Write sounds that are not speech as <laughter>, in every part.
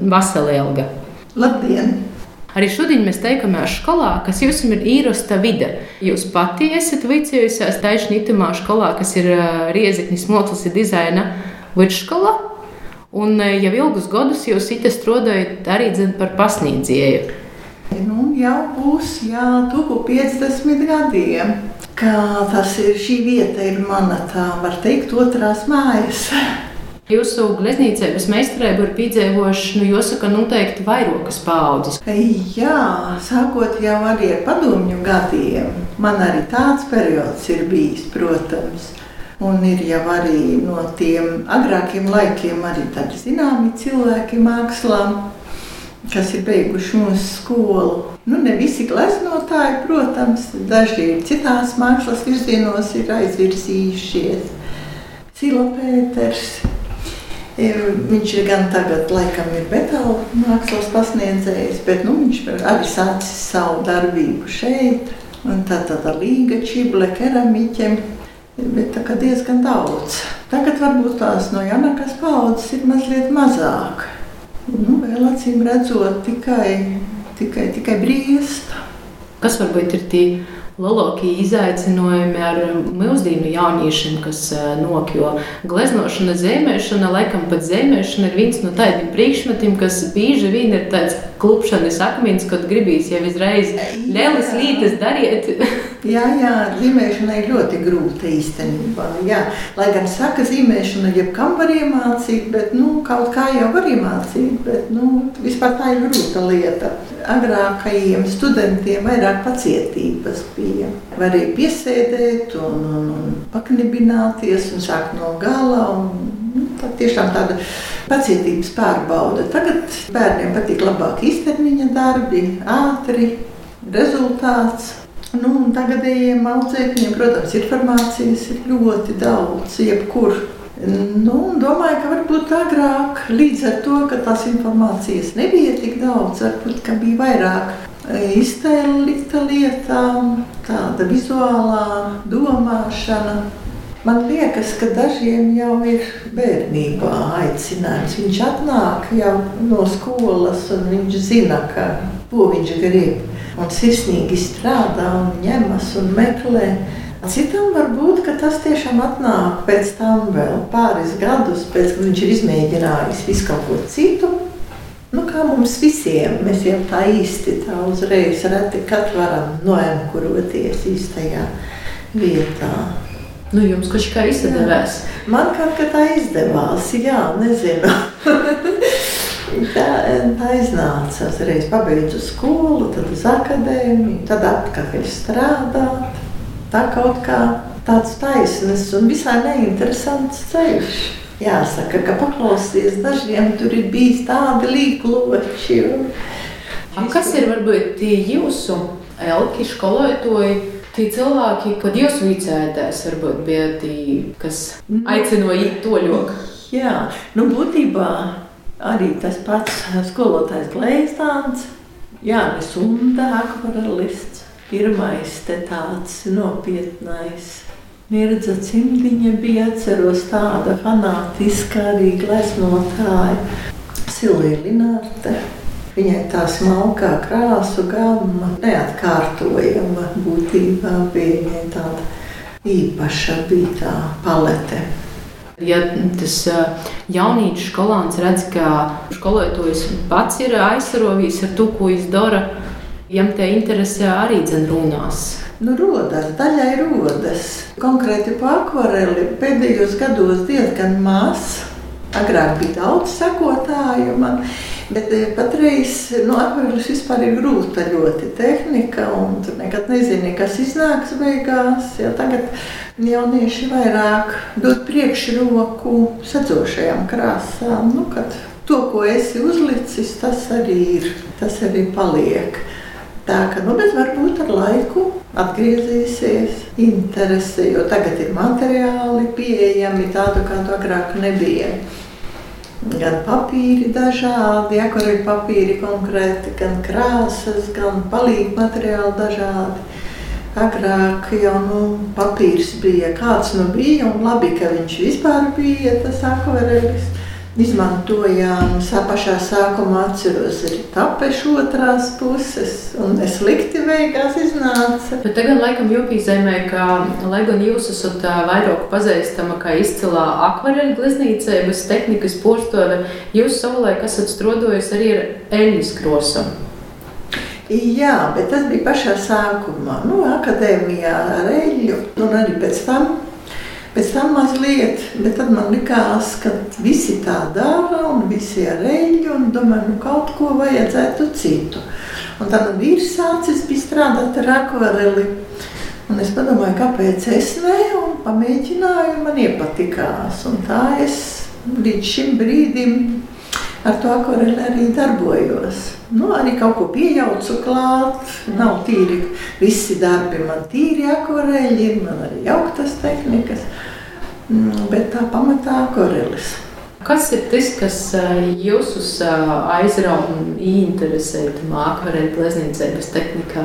Vaselēlga. Labdien! Arī šodien mēs teikamies skolā, kas jums ir īrosta vide. Jūs pati esat vicējusies taisnītumā skolā, kas ir Riezeknis Motls ir dizaina vidusskola. Un jau ilgus gadus jūs ite strādājat arī dzen par pasniedzēju. Nu, jau būs jā, tuvu 50 gadiem. Kā tas ir, šī vieta ir mana tā, var teikt, otrās mājas. Jūsu gleznīcības meistarība ir piedzīvojuši, nu, jāsaka, noteikti vairākas paudzes. Jā, sākot jau arī ar padomju gadiem. Man arī tāds periods ir bijis, protams. Un ir jau arī no tiem agrākiem laikiem arī tādi zināmi cilvēki mākslā, kas ir beiguši mūsu skolu. Nu, ne visi gleznotāji, protams, daži ir citās mākslas virzienos ir aizvirzījušies. Pēters, Viņš ir gan tagad, laikam, ir metāla mākslas pasniedzējs, bet nu, viņš arī sācis savu darbību šeit. Un tā tad līga, čible, keramiķiem, bet tā kā diezgan daudz. Tagad varbūt tās no jaunākās paudzes ir mazliet mazāk. Nu, vēl acīm redzot tikai, tikai, tikai briesta. Kas varbūt ir tie? Lielākie izaicinājumi ar mūsdienu jauniešiem, kas nokļuvo gleznošana, zīmēšana. Laikam pat zīmēšana ir viens no tādiem priekšmetiem, kas bieži vien ir tāds klupšanas akmens, kad gribīs jau uzreiz lielas lietas darīt. <laughs> jā, jā, zīmēšana ir ļoti grūta īstenībā. Jā. Lai gan saka, zīmēšana jebkam var iemācīt, bet nu, kaut kā jau var iemācīt. Bet, nu, vispār tā ir grūta lieta. Agrākajiem studentiem vairāk pacietības bija. Varēja piesēdēt, un, un, un paknibināties un sākt no gala. Un, nu, tā tiešām tāda pacietības pārbauda. Tagad bērniem patīk labāk īstermiņa darbi, ātri, rezultāts. Nu, tagadējiem audzēkņiem, protams, informācijas ir ļoti daudz, jebkur. Nu, domāju, ka varbūt agrāk, līdz ar to, ka tās informācijas nebija tik daudz, varbūt bija vairāk iztēlīta lietām, tāda vizuālā domāšana. Man liekas, ka dažiem jau ir bērnībā aicinājums. Viņš atnāk jau no skolas, un viņš zina, ka, ko viņš grib. Un sirsnīgi strādā, un ņemas un meklē. Citam varbūt tas tiešām atnāk pēc tam vēl pāris gadus, pēc kad viņš ir izmēģinājis visu kaut ko citu. Nu, kā mums visiem, mēs jau tā īsti tā uzreiz reti kad varam noenkuroties īstajā vietā. Nu, jums kaut kā izdevās? Man kaut kā tā izdevās, jā, nezinu. <laughs> tā, tā iznāca. Es reiz pabeidzu skolu, tad uz akadēmiju, tad atpakaļ strādāt. Tā kaut kā tāds taisnes un visai neinteresants ceļš. Jāsaka, ka paklausīties dažiem tur ir bijis tādi līkloči. Kas ir varbūt tie jūsu elki skolotāji? Tie cilvēki, kad jūs vicējāties, varbūt bija tie, kas nu, aicināja to ļoti. Jā, nu būtībā arī tas pats skolotājs Glēstāns, Jānis Unda, akvarelists, pirmais te tāds nopietnais Mirdza cimdiņa bija atceros tāda fanātiska arī gleznotāja Silvija Linārte. Viņai tā smalkā krāsu gama neatkārtojama būtībā bija viņai tāda īpaša bija tā palete. Ja tas jaunīgs skolāns redz, ka skolotājs pats ir aizsarovījis ar to, ko viņš dara, viņam te interesē arī runās. Nu, rodas, daļai rodas. Konkrēti par akvareli pēdējos gados diezgan maz. Agrāk bija daudz sekotāju man, bet eh, patreiz nu, akvarelis vispār ir grūta ļoti tehnika, un tur nekad nezini, kas iznāks beigās. Ja tagad jaunieši vairāk dod priekšroku sadzošajām krāsām. Nu, to, ko esi uzlicis, tas arī ir, tas arī paliek. Tā ka, nu, bet varbūt ar laiku atgriezīsies interese, jo tagad ir materiāli pieejami tādu, kādu agrāk nebija. Gan papīri dažādi, akvareļu papīri konkrēti, gan krāsas, gan palīgi materiāli dažādi. Agrāk jau nu, papīrs bija kāds nu bija, un labi, ka viņš vispār bija tas akvarelis. Izmantojām pašā sākumā, atceros, arī tapešu otrās puses, un slikti beigās iznāca. Bet tagad, laikam, Jupīzemē, ka, lai gan jūs esat vairāk pazīstama kā izcilā akvareļu gleznīcē, bez tehnikas postove, jūs savulaik esat strodojusi arī ar eļļas krosam. Jā, bet tas bija pašā sākumā, nu, akadēmijā ar eļļu, un arī pēc tam Pēc tam mazliet, bet tad man likās, ka visi tā dara un visi ar eļļu un domāju, nu kaut ko vajadzētu citu. Un tad man vīrs sācis bija strādāt ar akvareli. Un es padomāju, kāpēc es ne, un pamēģināju, man iepatikās. Un tā es līdz šim brīdim ar to akvareli arī darbojos. Nu, arī kaut ko piejaucu klāt. Nav tīri visi darbi, man tīri akvareļi, man arī jauktas tehnikas. Mm, bet tā pamatā korelis. Kas ir tas, kas jūs aizrauga un interesē akvareļu pleznīcības tehnikā?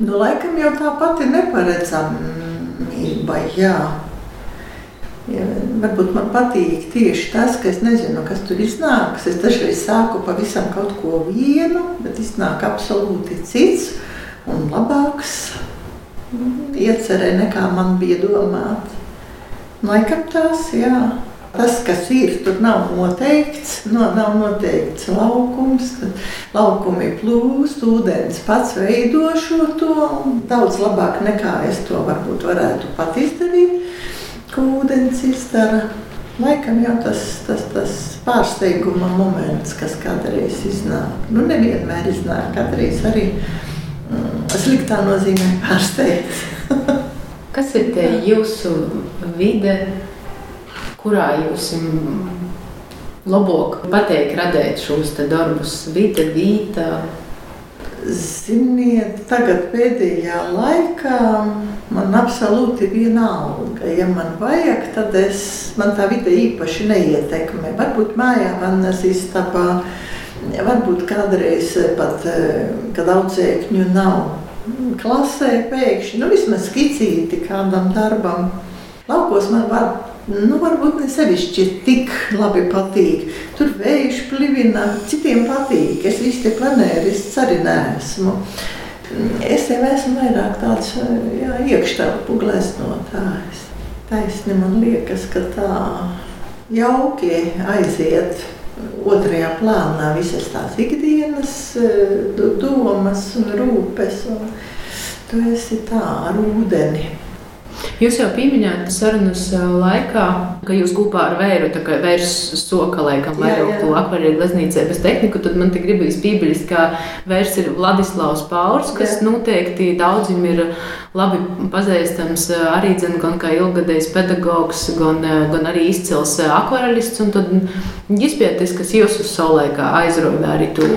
Nu, laikam jau tā pati neparedzamība, jā. Ja, varbūt man patīk tieši tas, ka es nezinu, kas tur iznāks. Es dažreiz sāku pavisam kaut ko vienu, bet iznāk absolūti cits un labāks iecerē nekā man bija domāts. Laikam tas, jā. Tas, kas ir, tur nav noteikts, no, nav noteikts laukums, laukumi plūst, ūdens pats veido šo to daudz labāk nekā es to varbūt varētu pat izdarīt, ko ūdens izdara. Laikam jau tas, tas, tas pārsteiguma moments, kas kādreiz iznāk. Nu, nevienmēr iznāk, kādreiz arī mm, sliktā nozīmē pārsteigts. <laughs> Kas ir tie jūsu vide, kurā jūs labāk pateikt, radīt šos darbus? Vita, vīta. Ziniet, tagad pēdējā laikā man absolūti vienalga. Ja man vajag, tad es, man tā vide īpaši neietekmē. Varbūt mājā vannas istabā, varbūt kādreiz pat, eh, kad audzēkņu nav klasē pēkšņi, nu, vismaz skicīti kādam darbam. Laukos man var, nu, varbūt ne sevišķi tik labi patīk. Tur vējš plivina, citiem patīk. Es visi tie planērists arī neesmu. Es jau esmu vairāk tāds jā, iekštelpu gleznotājs. Taisni man liekas, ka tā jauki aiziet otrajā plānā visas tās ikdienas eh, domas un rūpes. Un tu esi tā ar ūdeni. Jūs jau pieminējāt sarunas laikā, ka jūs kopā ar vēju, tā kā vērš soka, laikam, vairāk to akvarieļu gleznīcē bez tehniku, tad man te gribīs pībeļas, ka vērš ir Vladislavs Pauls, kas jā. noteikti daudzim ir labi pazīstams arī dzen, gan kā ilgadējs pedagogs, gan, gan arī izcils akvarelists, un tad izpētis, kas jūs uz saulēkā aizroja arī to.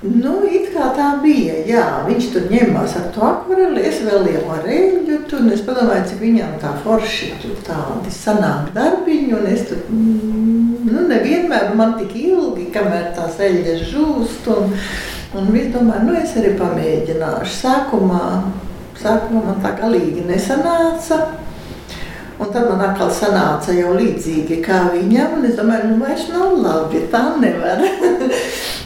Nu, it kā tā bija. Jā, viņš tur ņēmās ar to akvareli, es vēl lielu reļģu. Tur es padomāju, cik viņam tā forši tur tādi sanāk darbiņi. Un es tur, mm, nu, nevienmēr man tik ilgi, kamēr tās eļļas žūst. Un, un es domāju, nu, es arī pamēģināšu. Sākumā, sākumā man tā galīgi nesanāca. Un tad man atkal sanāca jau līdzīgi kā viņam. Es domāju, nu, vairs nav labi, tā nevar. <laughs>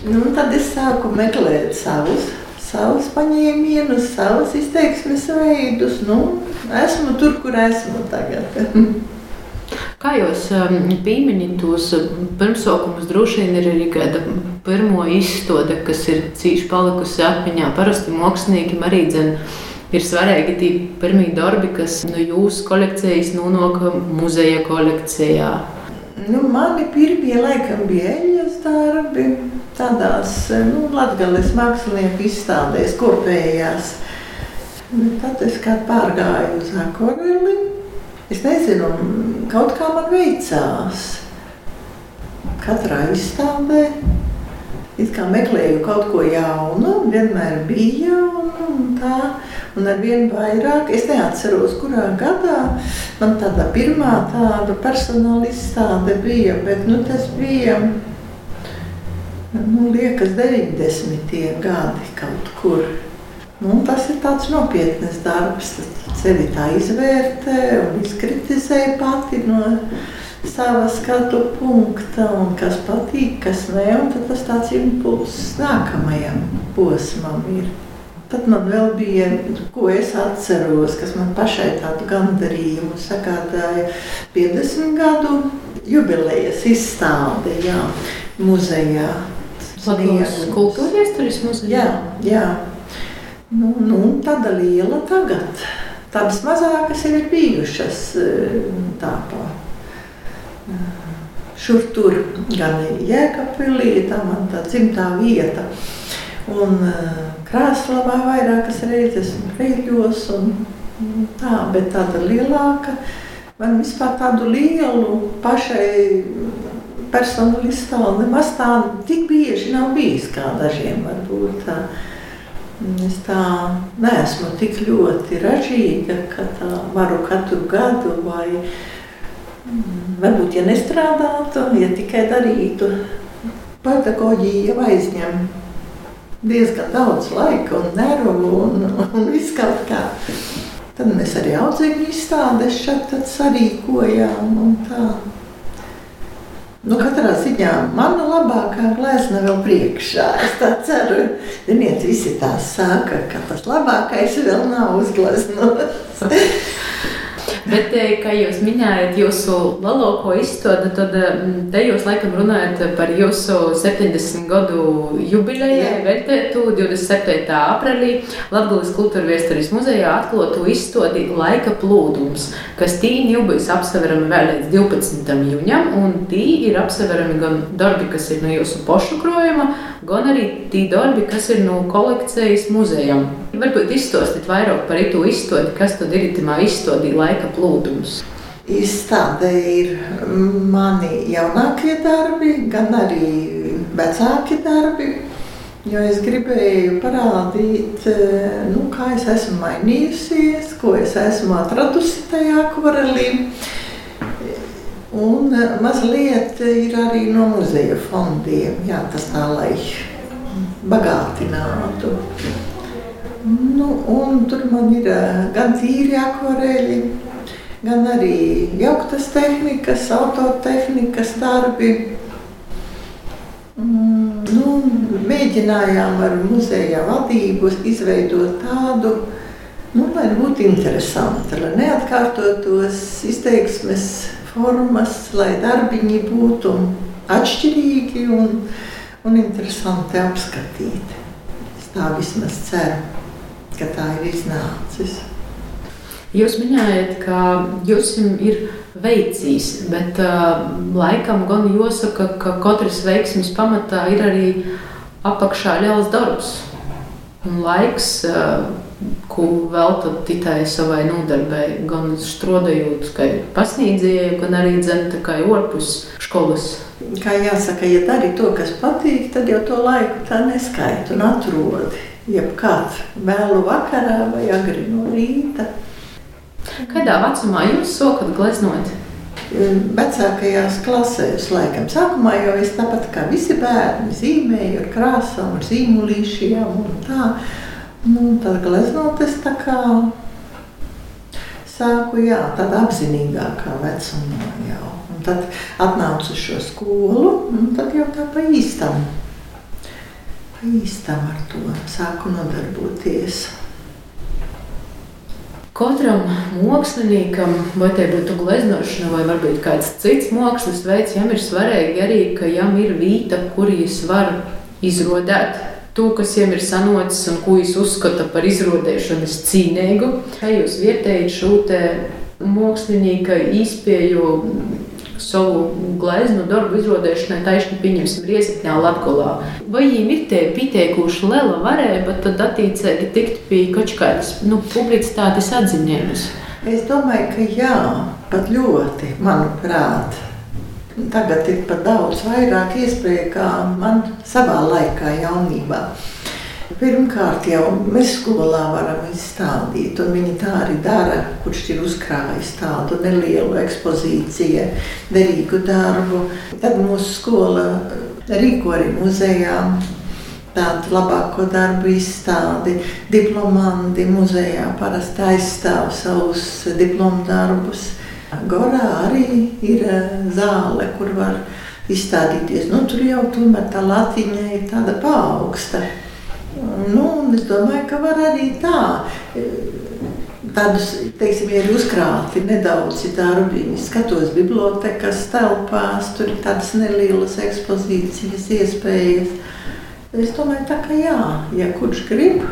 Nu, tad es sāku meklēt savus, savus paņēmienus, savus izteiksmes veidus. Nu, esmu tur, kur esmu tagad. <laughs> Kā jūs um, pieminat tos pirmsaukumus, droši vien ir arī kāda pirmo izstāde, kas ir cīši palikusi atmiņā. Parasti māksliniekiem arī dzen, ir svarīgi tie pirmie darbi, kas no jūsu kolekcijas nonāk muzeja kolekcijā. Nu, mani pirmie laikam bija eļļas darbi tādās nu, latgales mākslinieku izstādēs kopējās. Tad es kā pārgāju uz akvareli. Es nezinu, kaut kā man veicās. Katrā izstādē it kā meklēju kaut ko jaunu, vienmēr bija jauna un tā. Un ar vien vairāk, es neatceros, kurā gadā man tāda pirmā tāda personāla izstāde bija, bet nu, tas bija nu, liekas, 90. gadi kaut kur. Nu, tas ir tāds nopietns darbs. Sevi tā izvērtē un izkritizē pati no sava skatu punkta, un kas patīk, kas nē, un tas tāds impulss nākamajam posmam ir. Tad man vēl bija, ko es atceros, kas man pašai tādu gandarījumu sagādāja 50 gadu jubilejas izstāde jā, muzejā. Latvijas kultūra vēstures muzejā? Jā, jā. Nu, nu, tāda liela tagad. Tādas mazākas ir bijušas tāpā. Šur tur gan Jēkabpilī, tā man tā dzimtā vieta. Un Krāslavā vairākas reizes un Kreļos un tā, bet tāda lielāka. Man vispār tādu lielu pašai personāla nemaz tā tik bieži nav bijis kā dažiem varbūt. Es tā neesmu tik ļoti ražīga, ka tā varu katru gadu vai varbūt, ja nestrādātu, ja tikai darītu. Pedagoģija jau aizņem diezgan daudz laika un nervu un, un viss kaut kā. Tad mēs arī audzēkņu izstādes šeit sarīkojām un tā. Nu, katrā ziņā mana labākā glezna vēl priekšā. Es tā ceru, ziniet, visi tā saka, ka tas labākais vēl nav uzgleznots. <laughs> Bet, eh, kā jūs minējāt, jūsu laloko izstādi, tad mm, te jūs laikam runājat par jūsu 70 gadu jubilejai, vērtētu 27. aprīlī Latvijas kultūra viesturīs muzejā atklātu izstādi Laika plūdums, kas tīni jau būs apseverami vēl līdz 12. jūņam, un tī ir apseverami gan darbi, kas ir no jūsu pošu krojuma, gan arī tī darbi, kas ir no kolekcijas muzejam. Varbūt izstāstīt vairāk par itu izstādi, kas tad ir itimā izstādī laika plūdums. Izstādē ir mani jaunākie darbi, gan arī vecāki darbi. Jo es gribēju parādīt, nu, kā es esmu mainījusies, ko es esmu atradusi tajā akvarelī. Un mazliet ir arī no muzeja fondiem, jā, tas tā, lai bagātinātu. Nu, tur man ir gan tīri akvareļi, gan arī jauktas tehnikas, autotehnikas darbi. Mm, nu, mēģinājām ar muzeja vadību izveidot tādu, nu, lai būtu interesanti, lai neatkārtotos izteiksmes formas, lai darbiņi būtu atšķirīgi un, un interesanti apskatīti. Es tā vismaz ceru ka tā ir iznācis. Jūs minējāt, ka jums ir veicīs, bet uh, laikam gan jāsaka, ka katras veiksmes pamatā ir arī apakšā liels darbs un laiks. Uh, ko veltat tikai savai nodarbei, gan strādājot, kā pasniedzēju, gan arī dzemta kā orpus skolas. Kā jāsaka, ja dari to, kas patīk, tad jau to laiku tā neskaita un atrodi jebkāds vēlu vakarā vai agri no rīta. Kādā vecumā jūs sākat gleznot? Vecākajās klasēs, laikam, sākumā jau es tāpat kā visi bērni zīmēju ar krāsām, ar zīmolīšiem un tā. Nu, tad gleznot es tā kā sāku, jā, tad apzinīgākā vecumā jau. Un tad atnācu uz šo skolu, un tad jau tā pa īstam īstam ar to sāku nodarboties. Katram māksliniekam, vai te būtu gleznošana, vai varbūt kāds cits mākslas veids, jam ir svarīgi arī, ka jam ir vieta, kur viņš var izrodēt to, kas viņam ir sanocis un ko viņš uzskata par izrodēšanas cīnīgu. Kā jūs vietējat šo mākslinieka izpēju savu gleznu darbu izrādīšanai taisni pieņemsim Riezikņā Latgolā. Vai viņiem ir tie pieteikuši liela varēja, tad attiecīgi tikt pie kaut kādas nu, publicitātes atziņēmas? Es domāju, ka jā, pat ļoti, manuprāt. Tagad ir pat daudz vairāk iespēju, kā man savā laikā jaunībā. Pirmkārt, jau mēs skolā varam izstādīt, un viņi tā arī dara, kurš ir uzkrājis tādu nelielu ekspozīciju, derīgu darbu. Tad mūsu skola rīko arī muzejā tādu labāko darbu izstādi. Diplomanti muzejā parasti aizstāv savus diplomu darbus. Gorā arī ir zāle, kur var izstādīties. Nu, tur jau tomēr tā latiņa ir tāda paaugsta. Nu, es domāju, ka var arī tā. Tādus, teiksim, ir uzkrāti nedaudz darbi. Skatos bibliotekas telpās, tur ir tādas nelielas ekspozīcijas iespējas. Es domāju, tā, ka jā, ja kurš grib,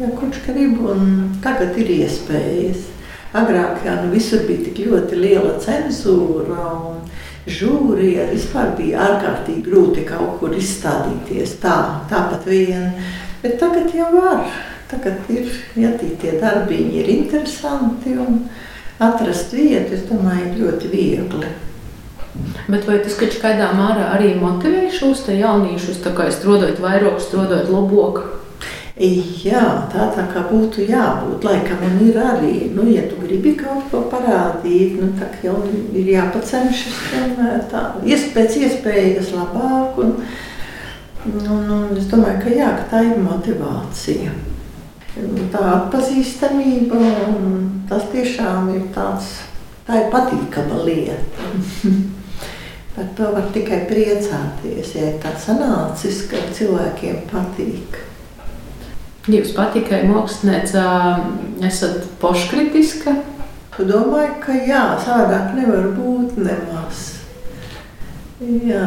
ja kurš grib, un tagad ir iespējas. Agrāk jā, nu, visur bija tik ļoti liela cenzūra. Un, žūrija vispār bija ārkārtīgi grūti kaut kur izstādīties. Tā, tāpat vien. Bet tagad jau var. Tagad ir, ja tie darbiņi ir interesanti un atrast vietu, es domāju, ļoti viegli. Bet vai tas kaut kādā mērā arī motivē šos jauniešus, tā kā strādājot vairāk, strādājot labāk? Jā, tā, tā kā būtu jābūt. Laikam man ir arī, nu, ja tu gribi kaut ko parādīt, nu, tā jau ir jāpacenšas tomēr tā, pēc iespējas labāk. Un, un, un es domāju, ka jā, ka tā ir motivācija. Tā atpazīstamība, tas tiešām ir tāds, tā ir patīkama lieta. <laughs> Par to var tikai priecāties, ja ir tā sanācis, ka cilvēkiem patīk. Jūs pat tikai māksliniece esat poškritiska? Domāju, ka jā, savādāk nevar būt nemaz. Jā,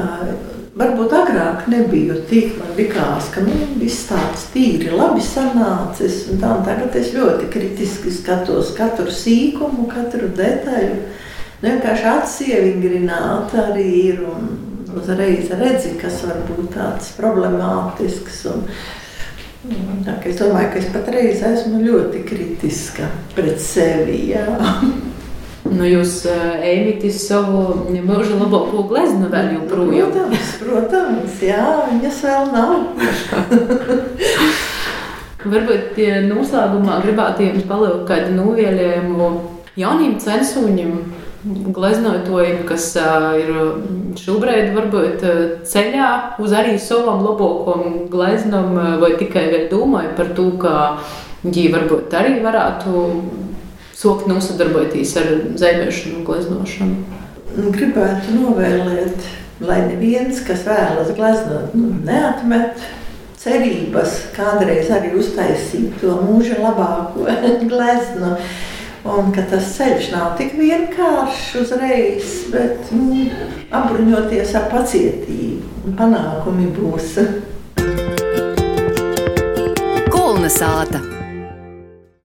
varbūt agrāk nebija tik, likās, ka nu, viss tāds tīri labi sanācis. Un tā, un tagad es ļoti kritiski skatos katru sīkumu, katru detaļu. Vienkārši atsievingrināta arī ir un uzreiz redzi, kas var būt tāds problemātisks. Un, Tā, es domāju, ka es patreiz esmu ļoti kritiska pret sevi. Jā. Nu, jūs ejat uz savu mūža labāko gleznu vēl joprojām. Protams, protams, jā, viņas vēl nav. <laughs> Varbūt noslēgumā gribētu jums palikt kādu novēlējumu jauniem censūņiem gleznotājiem, kas uh, ir šobrīd varbūt ceļā uz arī savam labākam gleznam, vai tikai vēl domāju par to, ka viņi varbūt arī varētu sokt nosadarboties ar zemēšanu un gleznošanu. Gribētu novēlēt, lai neviens, kas vēlas gleznot, nu, neatmet cerības kādreiz arī uztaisīt to mūža labāko <laughs> gleznu. Un ka tas ceļš nav tik vienkāršs uzreiz, bet nu, apbruņoties ar pacietību, un panākumi būs. Kulna sāta.